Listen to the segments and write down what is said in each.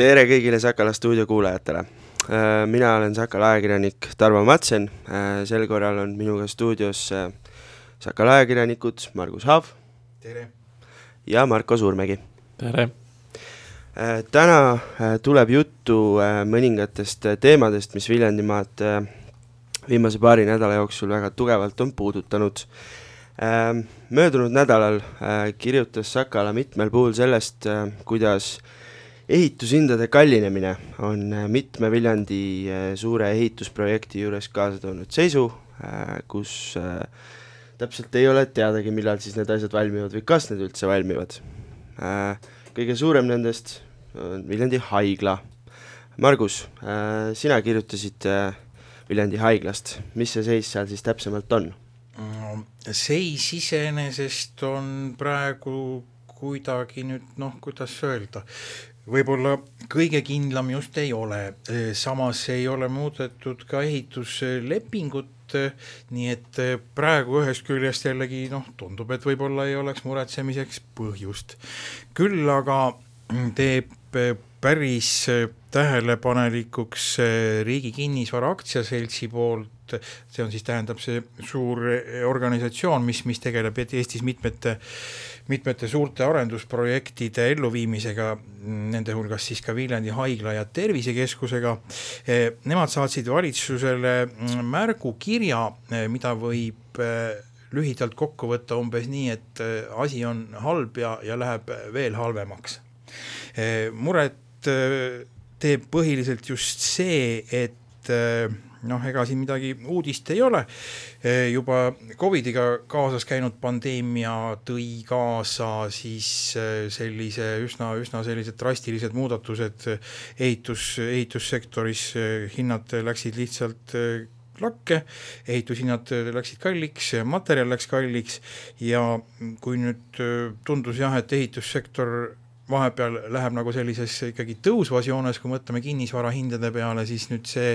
tere kõigile Sakala stuudio kuulajatele! mina olen Sakala ajakirjanik Tarvo Matsen, sel korral on minuga stuudios Sakala ajakirjanikud Margus Haav. tere! ja Marko Suurmägi. tere! täna tuleb juttu mõningatest teemadest, mis Viljandimaad viimase paari nädala jooksul väga tugevalt on puudutanud möödunud nädalal kirjutas Sakala mitmel puhul sellest, kuidas ehitushindade kallinemine on äh, mitme Viljandi äh, suure ehitusprojekti juures kaasa toonud seisu, äh, kus täpselt ei ole teadagi, millal siis need asjad valmivad või kas need üldse valmivad. kõige suurem nendest on Viljandi haigla. Margus, sina kirjutasid Viljandi haiglast, mis see seis seal siis täpsemalt on? seis iseenesest on praegu kuidagi nüüd noh, kuidas öelda, võib-olla kõige kindlam just ei ole, samas ei ole muudetud ka ehituslepingut, nii et praegu ühest küljest jällegi noh, tundub, et võib-olla ei oleks muretsemiseks põhjust. küll aga teeb päris tähelepanelikuks Riigi Kinnisvara Aktsiaseltsi poolt see on siis, tähendab see suur organisatsioon, mis, mis tegeleb Eestis mitmete mitmete suurte arendusprojektide elluviimisega, nende hulgas siis ka Viljandi haigla ja tervisekeskusega. Nemad saatsid valitsusele märgukirja, mida võib lühidalt kokku võtta umbes nii, et asi on halb ja, ja läheb veel halvemaks. muret teeb põhiliselt just see, et noh, ega siin midagi uudist ei ole, juba Covidiga kaasas käinud pandeemia tõi kaasa siis sellise üsna, üsna sellised drastilised muudatused ehitus, ehitussektoris, hinnad läksid lihtsalt lakke, ehitushinnad läksid kalliks, materjal läks kalliks. Ja kui nüüd tundus jah, et ehitussektor vahepeal läheb nagu sellises ikkagi tõusvas joones, kui mõtleme kinnisvarahindade peale, siis nüüd see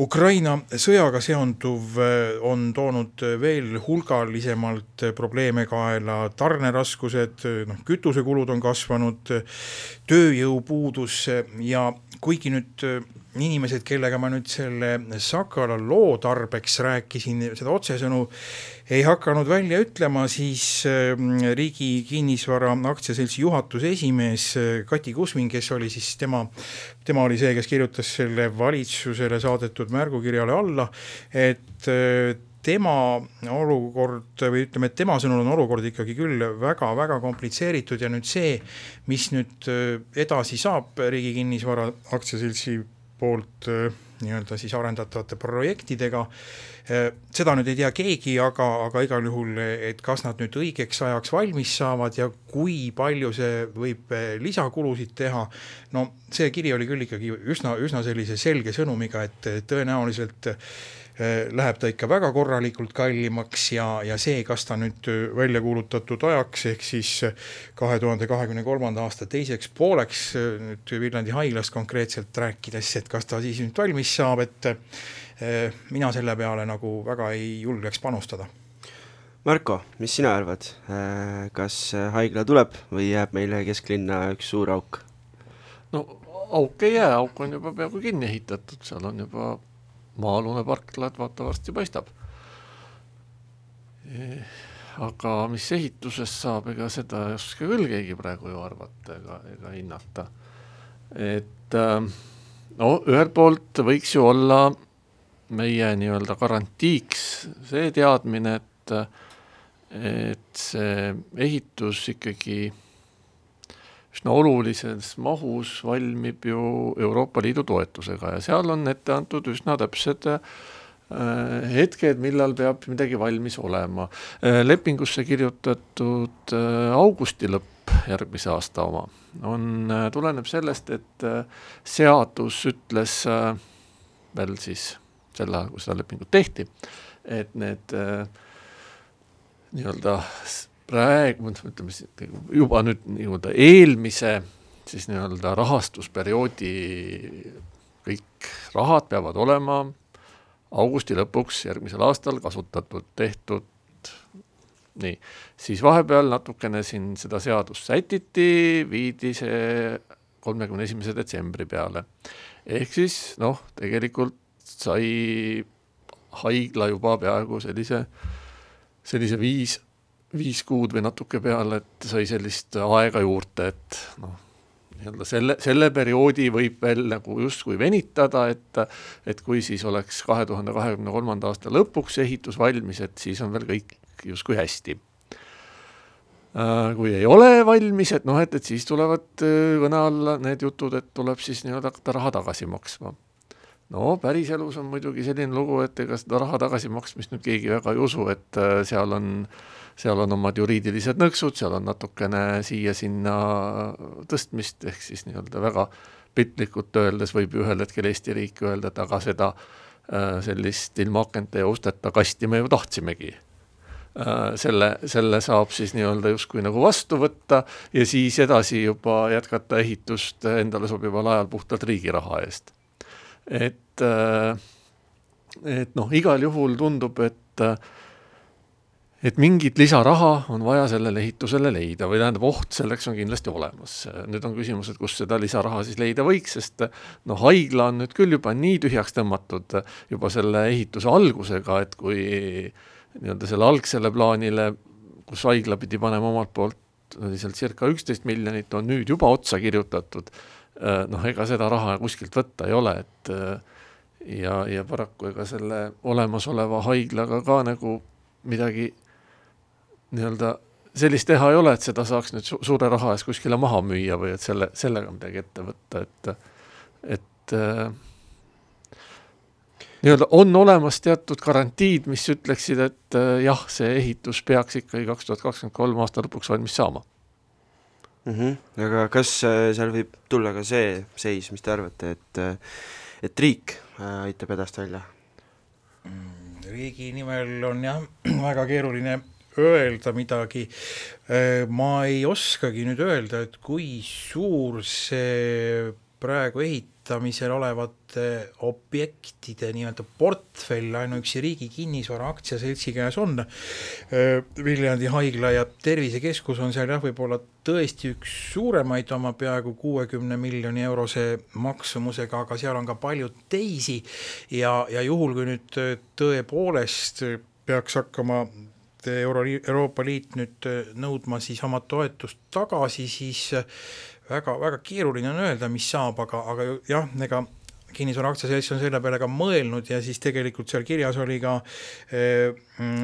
Ukraina sõjaga seonduv eh, on toonud veel hulgalisemalt probleeme kaela, tarneraskused, noh kütusekulud on kasvanud, tööjõupuudus ja kuigi nüüd inimesed, kellega ma nüüd selle Sakala loo tarbeks rääkisin, seda otsesõnu ei hakanud välja ütlema, siis ähm, Riigi Kinnisvara Aktsiaseltsi juhatuse esimees äh, Kati Kusmin, kes oli siis tema, tema oli see, kes kirjutas selle valitsusele saadetud märgukirjale alla, et äh, tema olukord või ütleme, et tema sõnul on olukord ikkagi küll väga-väga komplitseeritud ja nüüd see, mis nüüd äh, edasi saab Riigi Kinnisvara Aktsiaseltsi poolt äh, nii-öelda siis arendatavate projektidega, äh, seda nüüd ei tea keegi, aga, aga igal juhul, et kas nad nüüd õigeks ajaks valmis saavad ja kui palju see võib äh, lisakulusid teha, no see kiri oli küll ikkagi üsna, üsna sellise selge sõnumiga, et tõenäoliselt Äh, läheb ta ikka väga korralikult kallimaks ja, ja see, kas ta nüüd äh, välja kuulutatud ajaks, ehk siis äh, kahe tuhande kahekümne kolmanda aasta teiseks pooleks, nüüd Viljandi haiglast konkreetselt rääkides, et kas ta siis nüüd valmis saab, et mina selle peale nagu väga ei julgeks panustada. Marko, mis sina arvad, kas haigla tuleb või jääb meile kesklinna üks suur auk? no auk ei jää, auk on juba peaaegu kinni ehitatud, seal on juba maa-alune parkla vaata varsti paistab. aga mis ehitusest saab, ega seda ei oska küll keegi praegu ju arvata ega, ega hinnata. et ähm, no ühelt poolt võiks ju olla meie nii-öelda garantiiks see teadmine, et et see ehitus ikkagi üsna olulises mahus valmib ju Euroopa Liidu toetusega ja seal on ette antud üsna täpsed äh, hetked, millal peab midagi valmis olema. Äh, lepingusse kirjutatud äh, augusti lõpp, järgmise aasta oma, on, tuleneb sellest, et seadus ütles veel siis sel ajal, kui seda lepingut tehti, et need nii-öelda praegu, ütleme juba nüüd nii-öelda eelmise siis nii-öelda rahastusperioodi kõik rahad peavad olema augusti lõpuks järgmisel aastal kasutatud, tehtud, nii, siis vahepeal natukene siin seda seadust sätiti, viidi see kolmekümne esimese detsembri peale. ehk siis noh, tegelikult sai haigla juba peaaegu sellise, sellise viis, viis kuud või natuke peale, et sai sellist aega juurde, et noh, nii-öelda selle, selle perioodi võib veel nagu justkui venitada, et et kui siis oleks kahe tuhande kahekümne kolmanda aasta lõpuks ehitus valmis, et siis on veel kõik justkui hästi. Äh, kui ei ole valmis, et noh, et, et siis tulevad äh, kõne alla need jutud, et tuleb siis nii-öelda hakata raha tagasi maksma. No päriselus on muidugi selline lugu, et ega seda raha tagasimaksmist nüüd keegi väga ei usu, et äh, seal on, seal on omad juriidilised nõksud, seal on natukene siia-sinna tõstmist, ehk siis nii-öelda väga piltlikult öeldes võib ühel hetkel Eesti riik öelda, et aga seda äh, sellist ilma akente ja usteta kasti me ju tahtsimegi. Äh, selle, selle saab siis nii-öelda justkui nagu vastu võtta ja siis edasi juba jätkata ehitust endale sobival ajal puhtalt riigi raha eest. Et, äh, et noh, igal juhul tundub, et et mingit lisaraha on vaja sellele ehitusele leida või tähendab, oht selleks on kindlasti olemas. nüüd on küsimus, et kust seda lisaraha siis leida võiks, sest noh, haigla on nüüd küll juba nii tühjaks tõmmatud juba selle ehituse algusega, et kui nii-öelda selle algsele plaanile, kus haigla pidi panema omalt poolt oli seal circa üksteist miljonit, on nüüd juba otsa kirjutatud noh, ega seda raha kuskilt võtta ei ole, et ja, ja paraku ega selle olemasoleva haiglaga ka nagu midagi nii-öelda sellist teha ei ole, et seda saaks nüüd su suure raha eest kuskile maha müüa või et selle, sellega midagi ette võtta, et, et äh, nii-öelda on olemas teatud garantiid, mis ütleksid, et äh, jah, see ehitus peaks ikkagi kaks tuhat kakskümmend kolm aasta lõpuks valmis saama mm. -hmm. aga kas äh, seal võib tulla ka see seis, mis te arvate, et, äh, et riik äh, aitab hädast välja? Mm, riigi nimel on jah, väga keeruline öelda midagi, ma ei oskagi nüüd öelda, et kui suur see praegu ehitamisel olevate objektide nii-öelda portfell ainuüksi Riigi Kinnisvara Aktsiaseltsi käes on. Viljandi haigla ja tervisekeskus on seal jah, võib-olla tõesti üks suuremaid oma peaaegu kuuekümne miljoni eurose maksumusega, aga seal on ka palju teisi ja, ja juhul, kui nüüd tõepoolest peaks hakkama Euro, Euroopa Liit nüüd nõudma siis oma toetust tagasi, siis väga, väga keeruline on öelda, mis saab, aga, aga jah, ega kinnisvara aktsiaselts on selle peale ka mõelnud ja siis tegelikult seal kirjas oli ka äh,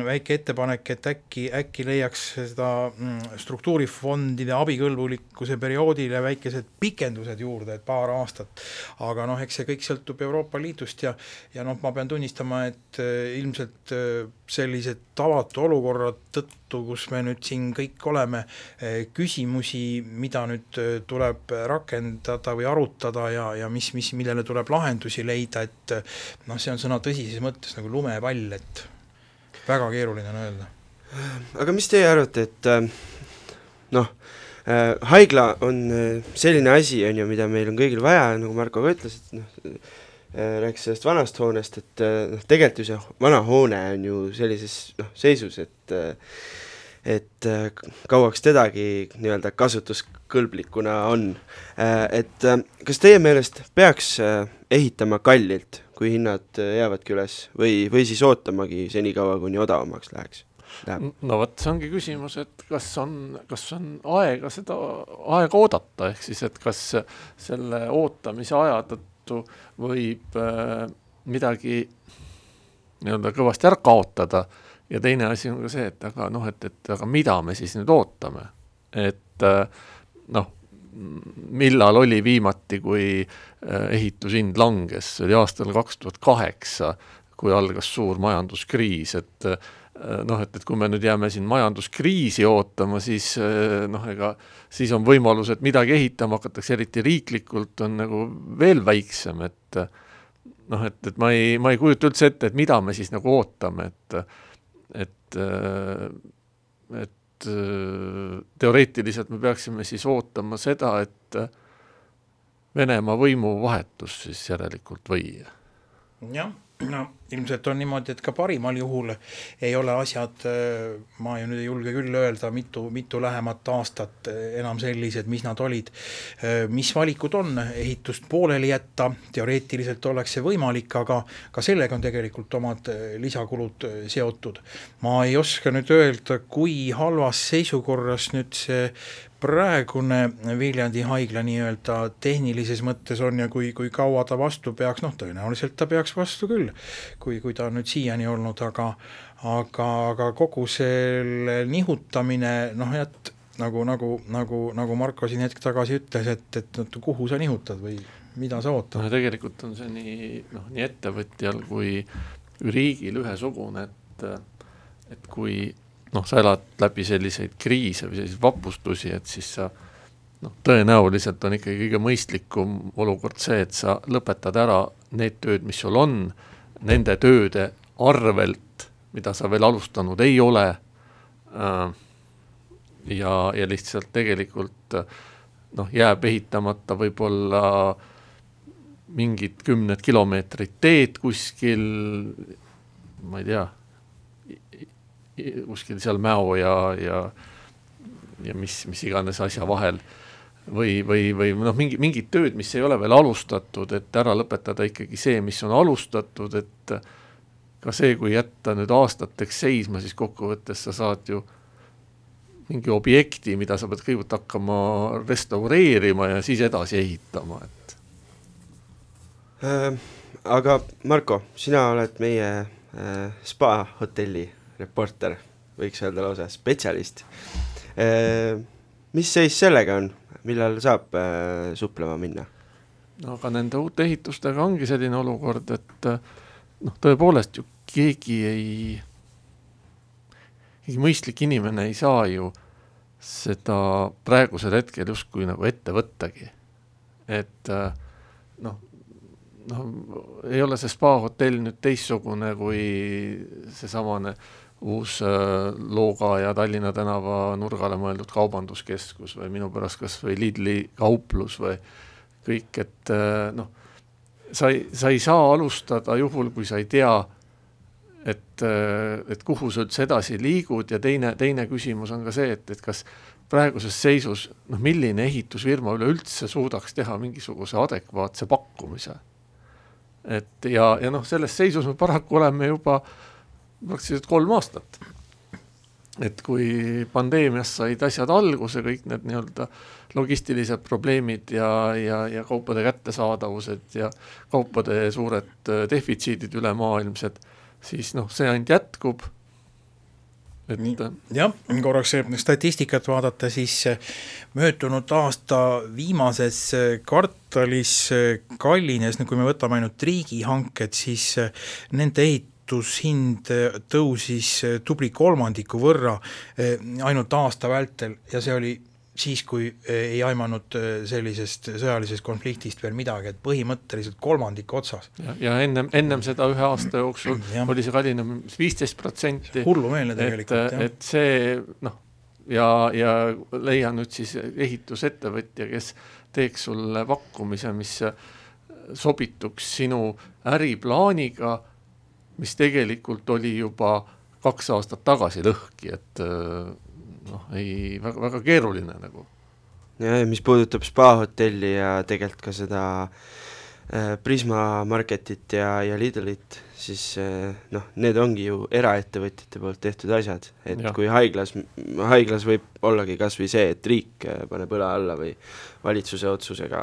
väike ettepanek, et äkki, äkki leiaks seda mm, struktuurifondide abikõlbulikkuse perioodile väikesed pikendused juurde, et paar aastat. aga noh, eks see kõik sõltub Euroopa Liidust ja, ja noh, ma pean tunnistama, et äh, ilmselt äh, sellise tavatu olukorra tõttu tõttu, kus me nüüd siin kõik oleme, eh, küsimusi, mida nüüd eh, tuleb rakendada või arutada ja, ja mis, mis, millele tuleb lahendusi leida, et eh, noh, see on sõna tõsises mõttes nagu lumepall, et väga keeruline on öelda. aga mis teie arvate, et noh, haigla on selline asi, on ju, mida meil on kõigil vaja, nagu Marko ka ütles, et noh, rääkis sellest vanast hoonest, et noh, tegelikult ju see vana hoone on ju sellises noh, seisus, et et äh, kauaks tedagi nii-öelda kasutuskõlblikuna on. Äh, et äh, kas teie meelest peaks ehitama kallilt, kui hinnad jäävadki üles või, või siis ootamagi senikaua, kuni odavamaks läheks? Läheb. no vot, see ongi küsimus, et kas on, kas on aega seda, aega oodata, ehk siis, et kas selle ootamise aja tõttu võib äh, midagi nii-öelda kõvasti ära kaotada. Ja teine asi on ka see, et aga noh, et, et aga mida me siis nüüd ootame, et äh, noh, millal oli viimati, kui äh, ehitushind langes, see oli aastal kaks tuhat kaheksa, kui algas suur majanduskriis, et noh, et, et kui me nüüd jääme siin majanduskriisi ootama, siis noh, ega siis on võimalus, et midagi ehitama hakatakse, eriti riiklikult, on nagu veel väiksem, et noh, et, et ma ei, ma ei kujuta üldse ette, et mida me siis nagu ootame, et et, äh, et äh, teoreetiliselt me peaksime siis ootama seda, et Venemaa võimuvahetus siis järelikult või? jah, no ilmselt on niimoodi, et ka parimal juhul ei ole asjad, ma ju nüüd ei julge küll öelda, mitu, mitu lähemat aastat enam sellised, mis nad olid. mis valikud on, ehitust pooleli jätta, teoreetiliselt oleks see võimalik, aga ka sellega on tegelikult omad lisakulud seotud. ma ei oska nüüd öelda, kui halvas seisukorras nüüd see praegune Viljandi haigla nii-öelda tehnilises mõttes on ja kui, kui kaua ta vastu peaks, noh tõenäoliselt ta peaks vastu küll, kui, kui ta on nüüd siiani olnud, aga aga, aga kogu selle nihutamine, noh et nagu, nagu, nagu, nagu Marko siin hetk tagasi ütles, et, et kuhu sa nihutad või mida sa ootad? no tegelikult on see nii, noh, nii ettevõtjal kui riigil ühesugune, et et kui noh, sa elad läbi selliseid kriise või selliseid vapustusi, et siis sa noh, tõenäoliselt on ikkagi kõige mõistlikum olukord see, et sa lõpetad ära need tööd, mis sul on, nende tööde arvelt, mida sa veel alustanud ei ole, äh, ja, ja lihtsalt tegelikult noh, jääb ehitamata võib-olla mingid kümned kilomeetrid teed kuskil, ma ei tea kuskil seal Mäo ja, ja, ja mis, mis iganes asja vahel või, või, või noh, mingi, mingid tööd, mis ei ole veel alustatud, et ära lõpetada ikkagi see, mis on alustatud, et ka see, kui jätta nüüd aastateks seisma, siis kokkuvõttes sa saad ju mingi objekti, mida sa pead kõigepealt hakkama restaureerima ja siis edasi ehitama, et äh,. aga Marko, sina oled meie äh, spa hotelli reporter, võiks öelda lausa spetsialist. mis seis sellega on, millal saab äh, suplema minna? no aga nende uute ehitustega ongi selline olukord, et noh, tõepoolest ju keegi ei, keegi mõistlik inimene ei saa ju seda praegusel hetkel justkui nagu ette võttagi. et noh, noh, ei ole see spa hotell nüüd teistsugune kui seesamane uus äh, Looga ja Tallinna tänava nurgale mõeldud kaubanduskeskus või minu pärast kas või Lidli kauplus või kõik, et äh, noh, sa ei, sa ei saa alustada juhul, kui sa ei tea, et, äh, et kuhu sa üldse edasi liigud ja teine, teine küsimus on ka see, et, et kas praeguses seisus noh, milline ehitusfirma üleüldse suudaks teha mingisuguse adekvaatse pakkumise. et ja, ja noh, selles seisus me paraku oleme juba äh, praktiliselt kolm aastat. et kui pandeemiast said asjad alguse, kõik need nii-öelda logistilised probleemid ja, ja, ja kaupade kättesaadavused ja kaupade suured äh, defitsiidid ülemaailmsed, siis noh, see ainult jätkub et äh, jah, korraks statistikat vaadata, siis äh, möödunud aasta viimases kvartalis kallines, kui me võtame ainult riigihanked, siis nende ehit-, ehitushind tõusis tubli kolmandiku võrra eh, ainult aasta vältel ja see oli siis, kui ei aimanud sellisest sõjalisest konfliktist veel midagi, et põhimõtteliselt kolmandik otsas. ja, ja ennem, ennem seda ühe aasta jooksul oli see kallinemine viisteist protsenti. hullumeelne tegelikult, et see noh, ja, ja leia nüüd siis ehitusettevõtja, kes teeks sulle pakkumise, mis sobituks sinu äriplaaniga mis tegelikult oli juba kaks aastat tagasi lõhki, et äh, noh, ei, väga, väga keeruline nagu. ja, ja mis puudutab spa hotelli ja tegelikult ka seda äh, Prisma Marketit ja, ja Lidlit, siis äh, noh, need ongi ju eraettevõtjate poolt tehtud asjad, et ja. kui haiglas, haiglas võib ollagi kas või see, et riik äh, paneb õla alla või valitsuse otsusega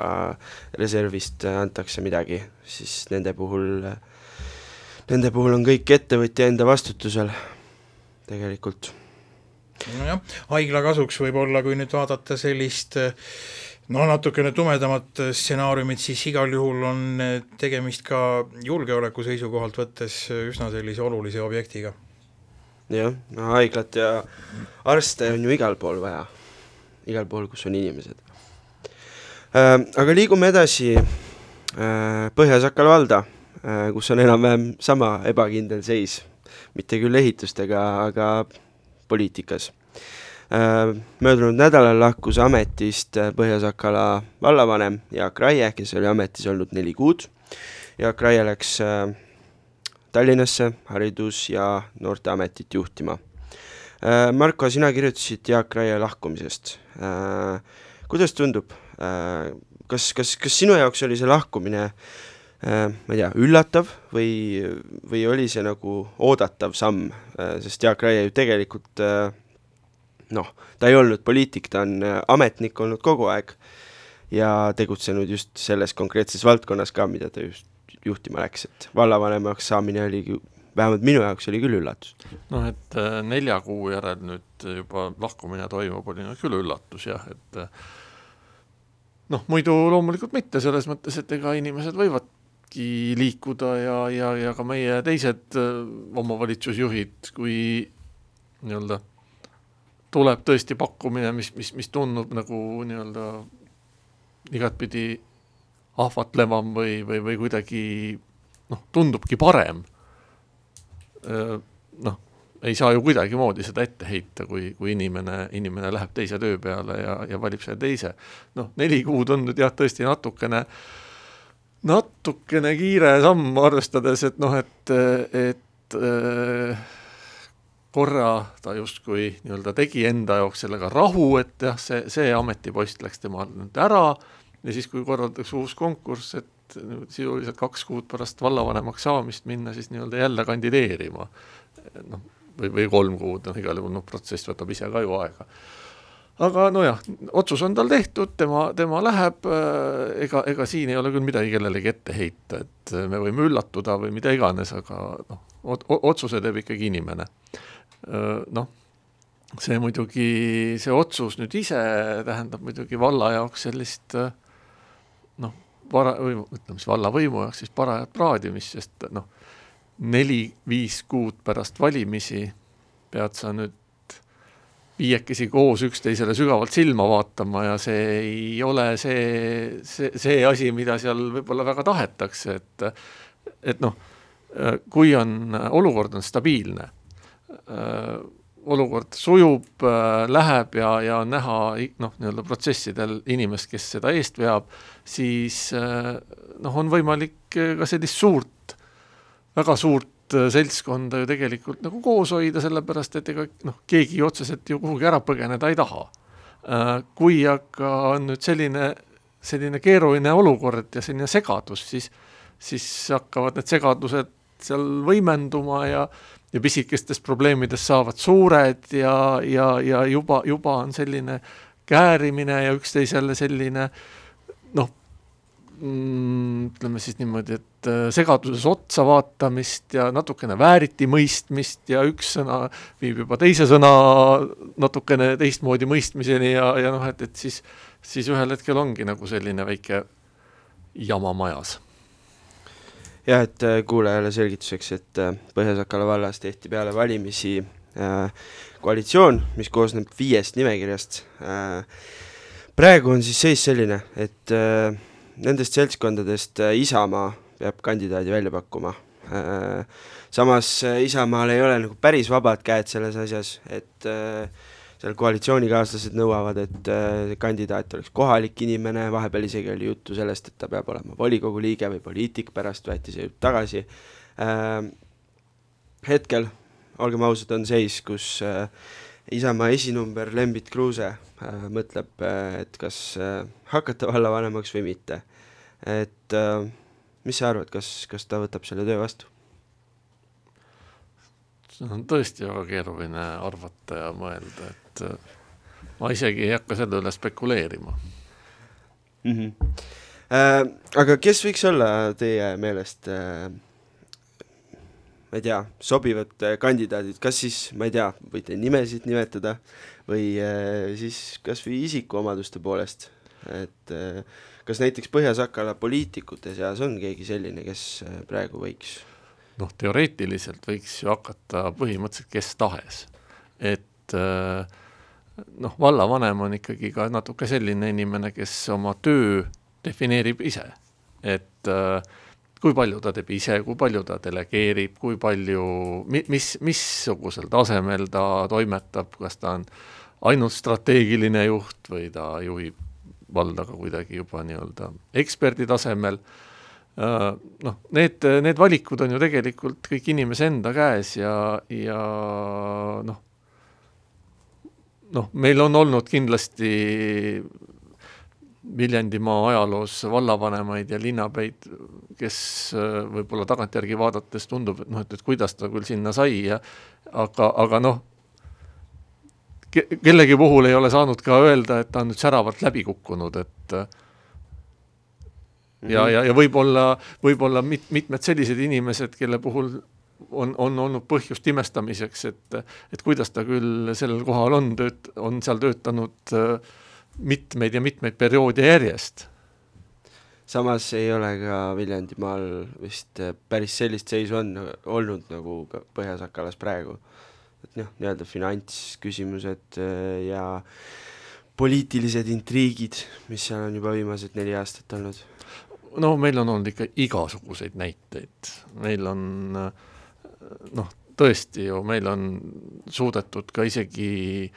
reservist antakse midagi, siis nende puhul äh, nende puhul on kõik ettevõtja enda vastutusel tegelikult. nojah, haigla kasuks võib-olla, kui nüüd vaadata sellist no natukene tumedamat stsenaariumit, siis igal juhul on tegemist ka julgeoleku seisukohalt võttes üsna sellise olulise objektiga. jah, no haiglat ja arste on ju igal pool vaja, igal pool, kus on inimesed äh,. Aga liigume edasi äh, Põhja-Sakala valda kus on enam-vähem sama ebakindel seis, mitte küll ehitustega, aga poliitikas. Äh, möödunud nädalal lahkus ametist äh, Põhja-Sakala vallavanem Jaak Raie, kes oli ametis olnud neli kuud. Jaak Raie läks Tallinnasse haridus- ja noorteametit juhtima. Marko, sina kirjutasid Jaak Raie lahkumisest. kuidas tundub, kas, kas, kas sinu jaoks oli see lahkumine ma ei tea, üllatav või, või oli see nagu oodatav samm, sest Jaak Raie ju tegelikult noh, ta ei olnud poliitik, ta on ametnik olnud kogu aeg ja tegutsenud just selles konkreetses valdkonnas ka, mida ta just juhtima läks, et vallavanemaks saamine oli, vähemalt minu jaoks oli küll üllatus. noh, et äh, nelja kuu järel nüüd juba lahkumine toimub, oli noh küll üllatus jah, et äh, noh, muidu loomulikult mitte, selles mõttes, et ega inimesed võivadki liikuda ja, ja, ja ka meie teised äh, omavalitsusjuhid, kui nii-öelda tuleb tõesti pakkumine, mis, mis, mis tundub nagu nii-öelda igatpidi ahvatlevam või, või, või kuidagi noh, tundubki parem. noh, ei saa ju kuidagimoodi seda ette heita, kui, kui inimene, inimene läheb teise töö peale ja, ja valib selle teise. noh, neli kuud on nüüd jah, tõesti natukene, natukene kiire samm, arvestades, et noh, et, et korra ta justkui nii-öelda tegi enda jaoks sellega rahu, et jah, see, see ametipost läks temal nüüd ära ja siis, kui korraldatakse uus konkurss, et sisuliselt kaks kuud pärast vallavanemaks saamist minna siis nii-öelda jälle kandideerima. noh, või, või kolm kuud, noh igal juhul noh, protsess võtab ise ka ju aega. Aga nojah, otsus on tal tehtud, tema, tema läheb, äh, ega, ega siin ei ole küll midagi kellelegi ette heita, et me võime üllatuda või mida iganes, aga noh, otsuse teeb ikkagi inimene. Äh, noh see muidugi, see otsus nüüd ise tähendab muidugi valla jaoks sellist äh, noh, para-, või ütleme siis vallavõimu jaoks siis parajat praadimist, sest noh, neli-viis kuud pärast valimisi pead sa nüüd viiekesi koos üksteisele sügavalt silma vaatama ja see ei ole see, see, see asi, mida seal võib-olla väga tahetakse, et et noh, kui on, olukord on stabiilne, olukord sujub äh,, läheb ja, ja on näha noh, nii-öelda protsessidel inimest, kes seda eest veab, siis noh, on võimalik ka sellist suurt, väga suurt seltskonda ju tegelikult nagu koos hoida, sellepärast et ega noh, keegi otseselt ju kuhugi ära põgeneda ei taha äh,. kui aga on nüüd selline, selline keeruline olukord ja selline segadus, siis, siis hakkavad need segadused seal võimenduma ja ja pisikestest probleemidest saavad suured ja, ja, ja juba, juba on selline käärimine ja üksteisele selline noh ütleme siis niimoodi, et äh, segaduses otsa vaatamist ja natukene vääriti mõistmist ja üks sõna viib juba teise sõna natukene teistmoodi mõistmiseni ja, ja noh, et, et siis, siis ühel hetkel ongi nagu selline väike jama majas jah, et äh, kuulajale selgituseks, et äh, Põhja-Sakala vallas tehti peale valimisi äh, koalitsioon, mis koosneb viiest nimekirjast äh,. praegu on siis seis selline, et äh, nendest seltskondadest äh, Isamaa peab kandidaadi välja pakkuma äh,. samas äh, Isamaal ei ole nagu päris vabad käed selles asjas, et seal koalitsioonikaaslased nõuavad, et kandidaat oleks kohalik inimene, vahepeal isegi oli juttu sellest, et ta peab olema volikogu liige või poliitik, pärast võeti see jutt tagasi hetkel, olgem ausad, on seis, kus Isamaa esinumber Lembit Kruuse mõtleb, et kas hakata vallavanemaks või mitte. Et äh, mis sa arvad, kas, kas ta võtab selle töö vastu? seda on tõesti väga keeruline arvata ja mõelda, et äh, ma isegi ei hakka selle üle spekuleerima mm. -hmm. Äh, aga kes võiks olla teie meelest äh, ma ei tea, sobivad äh, kandidaadid, kas siis, ma ei tea, võite nimesid nimetada või äh, siis kas või isikuomaduste poolest, et äh, kas näiteks Põhja-Sakala poliitikute seas on keegi selline, kes äh, praegu võiks? Noh, teoreetiliselt võiks ju hakata põhimõtteliselt kes tahes, et äh, noh, vallavanem on ikkagi ka natuke selline inimene, kes oma töö defineerib ise, et äh, kui palju ta teeb ise, kui palju ta delegeerib, kui palju, mis, missugusel tasemel ta toimetab, kas ta on ainult strateegiline juht või ta juhib valda ka kuidagi juba nii-öelda eksperdi tasemel. Noh, need, need valikud on ju tegelikult kõik inimese enda käes ja, ja noh, noh, meil on olnud kindlasti Viljandimaa ajaloos vallavanemaid ja linnapäid, kes võib-olla tagantjärgi vaadates tundub, et noh, et, et kuidas ta küll sinna sai ja aga, aga noh, kellegi puhul ei ole saanud ka öelda, et ta on nüüd säravalt läbi kukkunud, et ja, mhm. ja, ja võib-olla, võib-olla mit-, mitmed sellised inimesed, kelle puhul on, on olnud põhjust imestamiseks, et, et kuidas ta küll sellel kohal on tööt-, on seal töötanud mitmeid ja mitmeid perioode järjest. samas ei ole ka Viljandimaal vist päris sellist seisu on olnud nagu ka Põhja-Sakalas praegu. Et noh, nii-öelda finantsküsimused äh, ja poliitilised intriigid, mis seal on juba viimased neli aastat olnud. No meil on olnud ikka igasuguseid näiteid, meil on noh, tõesti ju, meil on suudetud ka isegi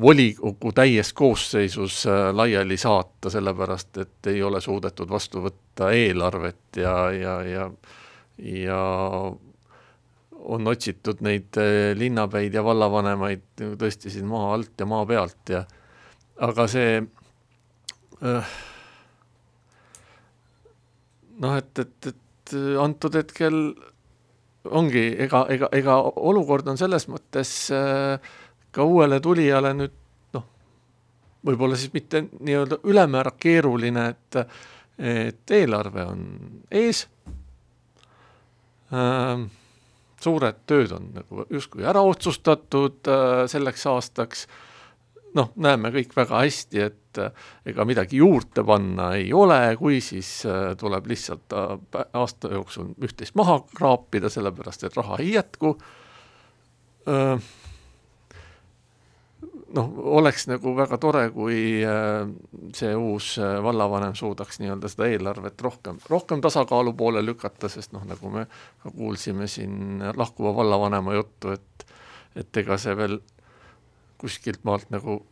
volikogu täies koosseisus äh, laiali saata, sellepärast et ei ole suudetud vastu võtta eelarvet ja, ja, ja ja on otsitud neid äh, linnapäid ja vallavanemaid tõesti siin maa alt ja maa pealt ja aga see äh, noh, et, et, et antud hetkel ongi, ega, ega, ega olukord on selles mõttes ka uuele tulijale nüüd noh, võib-olla siis mitte nii-öelda ülemäära keeruline, et, et eelarve on ees. Äh,, suured tööd on nagu justkui ära otsustatud äh, selleks aastaks noh, näeme kõik väga hästi, et äh, ega midagi juurde panna ei ole, kui siis äh, tuleb lihtsalt aasta jooksul üht-teist maha kraapida, sellepärast et raha ei jätku. Noh, oleks nagu väga tore, kui see uus vallavanem suudaks nii-öelda seda eelarvet rohkem, rohkem tasakaalu poole lükata, sest noh, nagu me ka kuulsime siin lahkuva vallavanema juttu, et et ega see veel kuskilt maalt nagu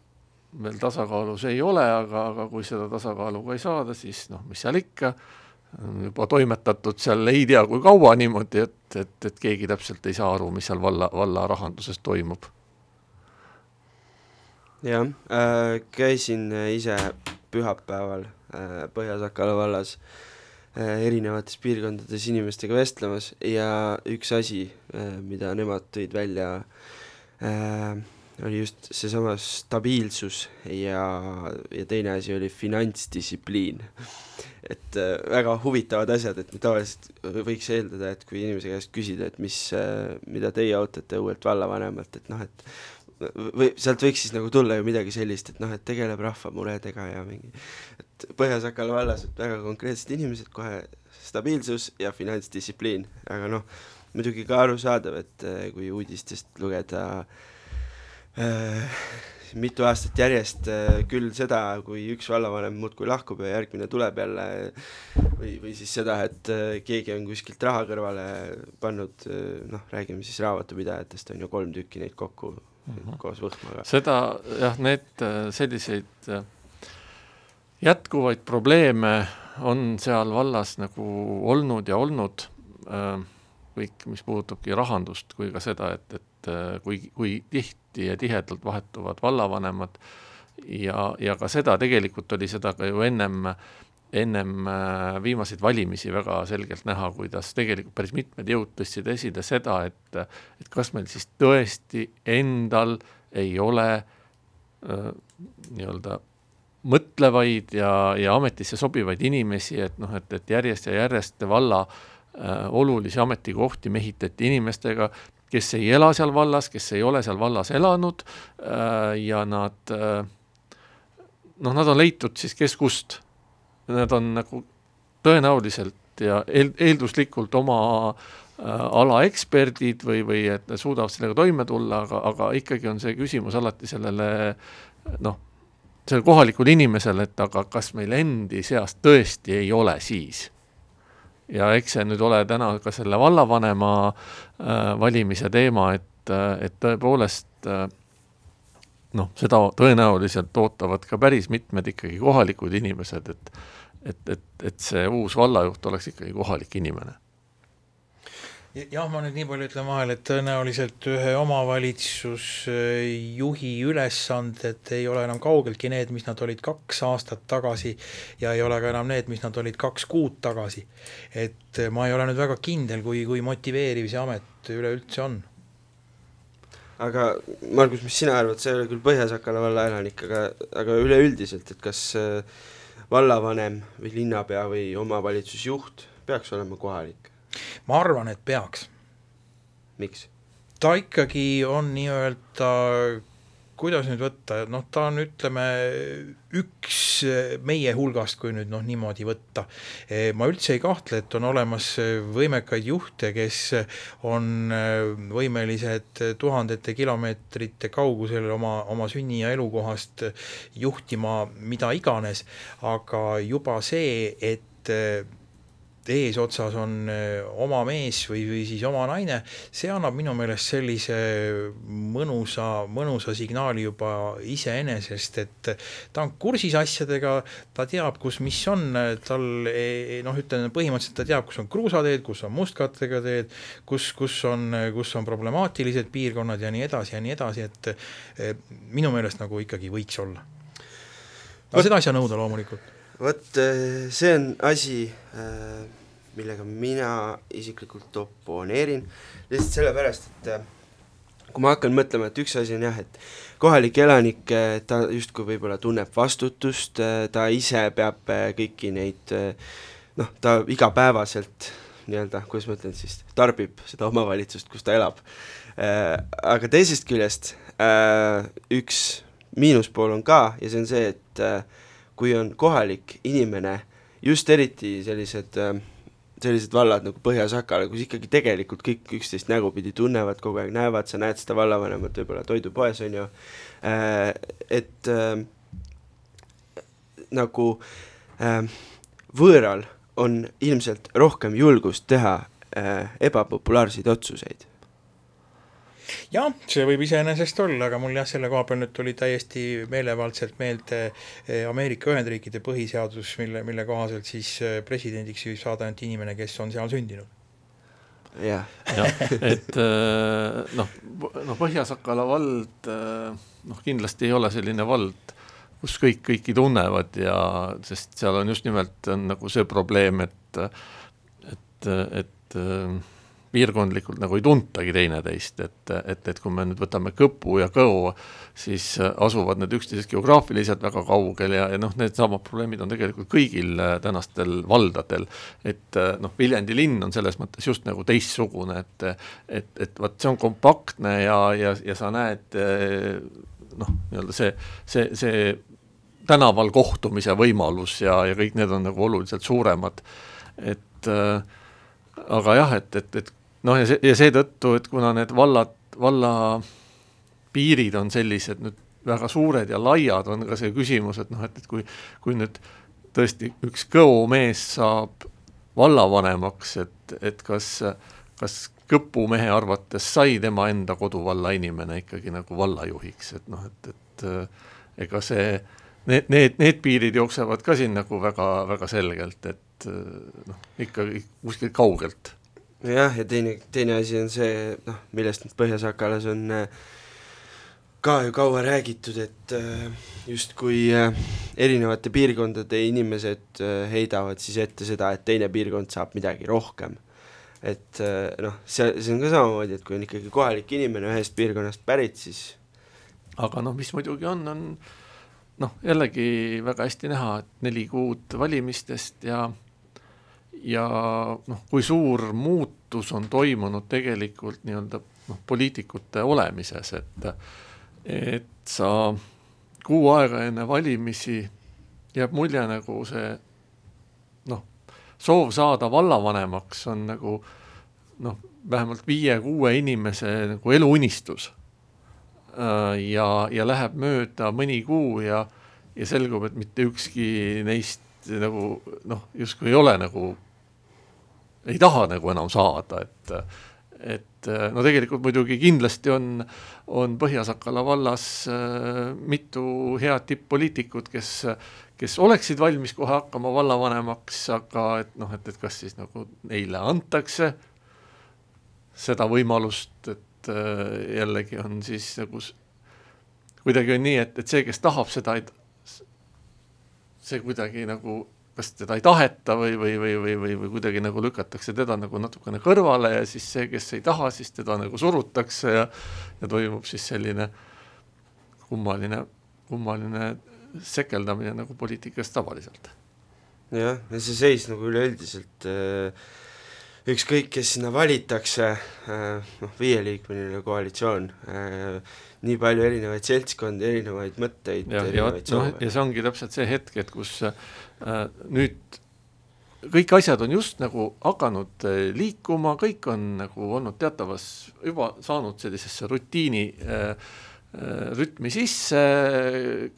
veel tasakaalus ei ole, aga, aga kui seda tasakaalu ka ei saada, siis noh, mis seal ikka, juba toimetatud seal ei tea kui kaua niimoodi, et, et, et keegi täpselt ei saa aru, mis seal valla, valla rahanduses toimub. Jah äh,, käisin ise pühapäeval äh, Põhja-Sakala vallas äh, erinevates piirkondades inimestega vestlemas ja üks asi äh,, mida nemad tõid välja äh, oli just seesama stabiilsus ja, ja teine asi oli finantsdistsipliin. et äh, väga huvitavad asjad, et tavaliselt võiks eeldada, et kui inimese käest küsida, et mis äh,, mida teie ootate uuelt vallavanemalt, et noh, et või sealt võiks siis nagu tulla ju midagi sellist, et noh, et tegeleb rahva muredega ja mingi, et Põhja-Sakala vallas, väga konkreetsed inimesed, kohe stabiilsus ja finantsdistsipliin, aga noh, muidugi ka arusaadav, et äh, kui uudistest lugeda äh, mitu aastat järjest äh, küll seda, kui üks vallavanem muudkui lahkub ja järgmine tuleb jälle või, või siis seda, et keegi on kuskilt raha kõrvale pannud, noh, räägime siis raamatupidajatest, on ju kolm tükki neid kokku. Koos Võhmaga. seda jah, need selliseid jätkuvaid probleeme on seal vallas nagu olnud ja olnud, kõik, mis puudutabki rahandust, kui ka seda, et, et kui, kui tihti ja tihedalt vahetuvad vallavanemad ja, ja ka seda, tegelikult oli seda ka ju ennem, ennem äh, viimaseid valimisi väga selgelt näha, kuidas tegelikult päris mitmed jõud tõstsid esile seda, et et kas meil siis tõesti endal ei ole äh, nii-öelda mõtlevaid ja, ja ametisse sobivaid inimesi, et noh, et, et järjest ja järjest valla äh, olulisi ametikohti mehitati inimestega, kes ei ela seal vallas, kes ei ole seal vallas elanud äh, ja nad äh, noh, nad on leitud siis kes kust. Nad on nagu tõenäoliselt ja eel-, eelduslikult oma äh, ala eksperdid või, või et nad suudavad sellega toime tulla, aga, aga ikkagi on see küsimus alati sellele noh, sellele kohalikule inimesele, et aga kas meil endi seas tõesti ei ole siis? Ja eks see nüüd ole täna ka selle vallavanema äh, valimise teema, et, äh, et tõepoolest äh, noh, seda tõenäoliselt ootavad ka päris mitmed ikkagi kohalikud inimesed, et et, et, et see uus vallajuht oleks ikkagi kohalik inimene jah, ma nüüd nii palju ütlen vahele, et tõenäoliselt ühe omavalitsusjuhi ülesanded ei ole enam kaugeltki need, mis nad olid kaks aastat tagasi ja ei ole ka enam need, mis nad olid kaks kuud tagasi. et ma ei ole nüüd väga kindel, kui, kui motiveeriv see amet üleüldse on. Aga Margus, mis sina arvad, sa ei ole küll Põhja-Sakala valla elanik, aga, aga üleüldiselt, et kas äh, vallavanem või linnapea või omavalitsusjuht peaks olema kohalik? ma arvan, et peaks. miks? ta ikkagi on nii-öelda kuidas nüüd võtta, noh, ta on, ütleme, üks meie hulgast, kui nüüd noh, niimoodi võtta. ma üldse ei kahtle, et on olemas võimekaid juhte, kes on võimelised tuhandete kilomeetrite kaugusel oma, oma sünni- ja elukohast juhtima mida iganes, aga juba see, et eesotsas on äh, oma mees või, või siis oma naine, see annab minu meelest sellise mõnusa, mõnusa signaali juba iseenesest, et ta on kursis asjadega, ta teab, kus mis on, tal noh, ütleme põhimõtteliselt ta teab, kus on kruusateed, kus on mustkattega teed, kus, kus on, kus on problemaatilised piirkonnad ja nii edasi ja nii edasi, et eh, minu meelest nagu ikkagi võiks olla. aga seda ei saa nõuda loomulikult vot äh, see on asi, äh, millega mina isiklikult oponeerin, lihtsalt sellepärast, et äh, kui ma hakkan mõtlema, et üks asi on jah, et kohalik elanik, ta justkui võib-olla tunneb vastutust, ta ise peab kõiki neid noh, ta igapäevaselt nii-öelda, kuidas ma ütlen siis, tarbib seda omavalitsust, kus ta elab. Aga teisest küljest üks miinuspool on ka ja see on see, et kui on kohalik inimene, just eriti sellised äh, sellised vallad nagu Põhja-Sakala, kus ikkagi tegelikult kõik üksteist nägupidi tunnevad, kogu aeg näevad, sa näed seda vallavanemat võib-olla toidupoes, on ju, äh, et äh, nagu äh, võõral on ilmselt rohkem julgust teha äh, ebapopulaarseid otsuseid jah, see võib iseenesest olla, aga mul jah, selle koha peal nüüd tuli täiesti meelevaldselt meelde eh, Ameerika Ühendriikide põhiseadus, mille, mille kohaselt siis eh, presidendiks võib saada ainult inimene, kes on seal sündinud. Jah. Ja, et eh, noh, no Põhja-Sakala vald noh, kindlasti ei ole selline vald, kus kõik kõiki tunnevad ja sest seal on just nimelt on nagu see probleem, et et, et piirkondlikult nagu ei tuntagi teineteist, et, et, et kui me nüüd võtame Kõpu ja Kõo, siis asuvad need üksteisest geograafiliselt väga kaugel ja, ja noh, needsamad probleemid on tegelikult kõigil äh, tänastel valdadel. et äh, noh, Viljandi linn on selles mõttes just nagu teistsugune, et et, et vot see on kompaktne ja, ja, ja sa näed äh, noh, nii-öelda see, see, see tänaval kohtumise võimalus ja, ja kõik need on nagu oluliselt suuremad, et äh, aga jah, et, et, et noh, ja see, ja seetõttu, et kuna need vallad, valla piirid on sellised nüüd väga suured ja laiad, on ka see küsimus, et noh, et, et kui, kui nüüd tõesti üks kõo mees saab vallavanemaks, et, et kas, kas Kõpu mehe arvates sai tema enda koduvalla inimene ikkagi nagu vallajuhiks, et noh, et, et ega see, need, need, need piirid jooksevad ka siin nagu väga, väga selgelt, et noh, ikkagi kuskilt kaugelt jah, ja teine, teine asi on see, noh, millest nüüd Põhja-Sakalas on äh, ka ju kaua räägitud, et äh, justkui äh, erinevate piirkondade inimesed heidavad siis ette seda, et teine piirkond saab midagi rohkem. et noh, see, see on ka samamoodi, et kui on ikkagi kohalik inimene ühest piirkonnast pärit, siis aga noh, mis muidugi on, on noh, jällegi väga hästi näha, et neli kuud valimistest ja ja noh, kui suur muutus on toimunud tegelikult nii-öelda noh, poliitikute olemises, et et sa kuu aega enne valimisi jääb mulje nagu see noh, soov saada vallavanemaks on nagu noh, vähemalt viie-kuue inimese nagu eluunistus. ja, ja läheb mööda mõni kuu ja, ja selgub, et mitte ükski neist nagu noh, justkui ei ole nagu ei taha nagu enam saada, et et äh, no tegelikult muidugi kindlasti on, on Põhja-Sakala vallas äh, mitu head tipp-poliitikut, kes, kes oleksid valmis kohe hakkama vallavanemaks, aga et noh, et, et kas siis nagu neile antakse seda võimalust, et äh, jällegi on siis nagu kuidagi on nii, et, et see, kes tahab seda, see kuidagi nagu kas teda ei taheta või, või, või, või, või, või kuidagi nagu lükatakse teda nagu natukene kõrvale ja siis see, kes ei taha, siis teda nagu surutakse ja ja toimub siis selline kummaline, kummaline sekeldamine nagu poliitikas tavaliselt. jah, ja see seis nagu üleüldiselt äh, ükskõik, kes sinna valitakse, äh, noh, viieliikmeline koalitsioon, äh, nii palju erinevaid seltskondi, erinevaid mõtteid, erinevaid soove no,. ja see ongi täpselt see hetk, et kus äh, nüüd kõik asjad on just nagu hakanud äh, liikuma, kõik on nagu olnud teatavas, juba saanud sellisesse rutiini äh, äh, rütmi sisse,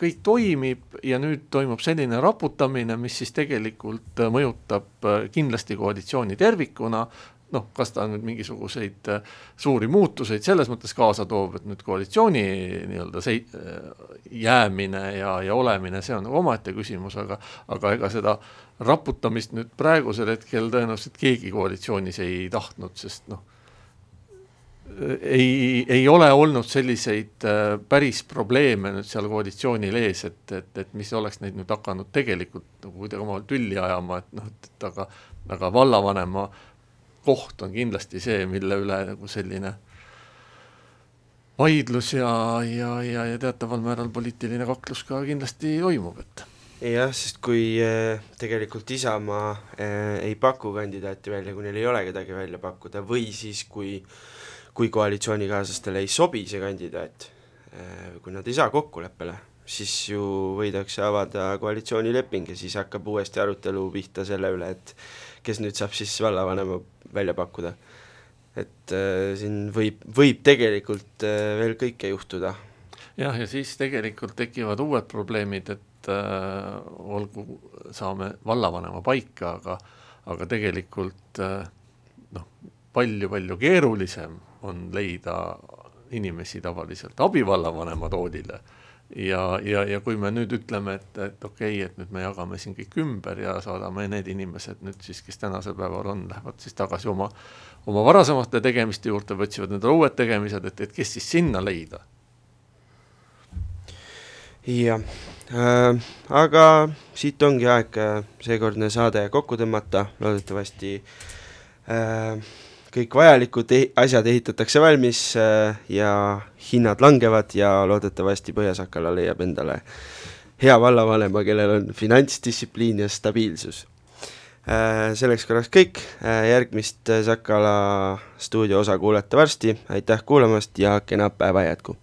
kõik toimib ja nüüd toimub selline raputamine, mis siis tegelikult mõjutab äh, kindlasti koalitsiooni tervikuna, noh, kas ta nüüd mingisuguseid äh, suuri muutuseid selles mõttes kaasa toob, et nüüd koalitsiooni nii-öelda sei-, äh, jäämine ja, ja olemine, see on nagu omaette küsimus, aga aga ega seda raputamist nüüd praegusel hetkel tõenäoliselt keegi koalitsioonis ei tahtnud, sest noh, ei, ei ole olnud selliseid äh, päris probleeme nüüd seal koalitsioonil ees, et, et, et mis oleks neid nüüd hakanud tegelikult nagu kuidagi omavahel tülli ajama, et noh, et, et aga aga vallavanema koht on kindlasti see, mille üle nagu selline vaidlus ja, ja, ja, ja teataval määral poliitiline kaklus ka kindlasti toimub, et jah, sest kui äh, tegelikult Isamaa äh, ei paku kandidaati välja, kui neil ei ole kedagi välja pakkuda, või siis kui kui koalitsioonikaaslastele ei sobi see kandidaat äh,, kui nad ei saa kokkuleppele, siis ju võidakse avada koalitsioonileping ja siis hakkab uuesti arutelu pihta selle üle, et kes nüüd saab siis vallavanema välja pakkuda. et äh, siin võib, võib tegelikult äh, veel kõike juhtuda. jah, ja siis tegelikult tekivad uued probleemid, et äh, olgu, saame vallavanema paika, aga aga tegelikult äh, noh, palju-palju keerulisem on leida inimesi tavaliselt abivallavanema toolile ja, ja, ja kui me nüüd ütleme, et, et okei okay,, et nüüd me jagame siin kõik ümber ja saadame need inimesed nüüd siis, kes tänasel päeval on, lähevad siis tagasi oma, oma varasemate tegemiste juurde otsivad endale uued tegemised, et, et kes siis sinna leida? jah äh,, aga siit ongi aeg äh, seekordne saade kokku tõmmata, loodetavasti äh, kõik vajalikud e asjad ehitatakse valmis äh, ja hinnad langevad ja loodetavasti Põhja-Sakala leiab endale hea vallavanema, kellel on finantsdistsipliin ja stabiilsus äh,. selleks korraks kõik äh,, järgmist Sakala stuudio osa kuulete varsti, aitäh kuulamast ja kena päeva jätku!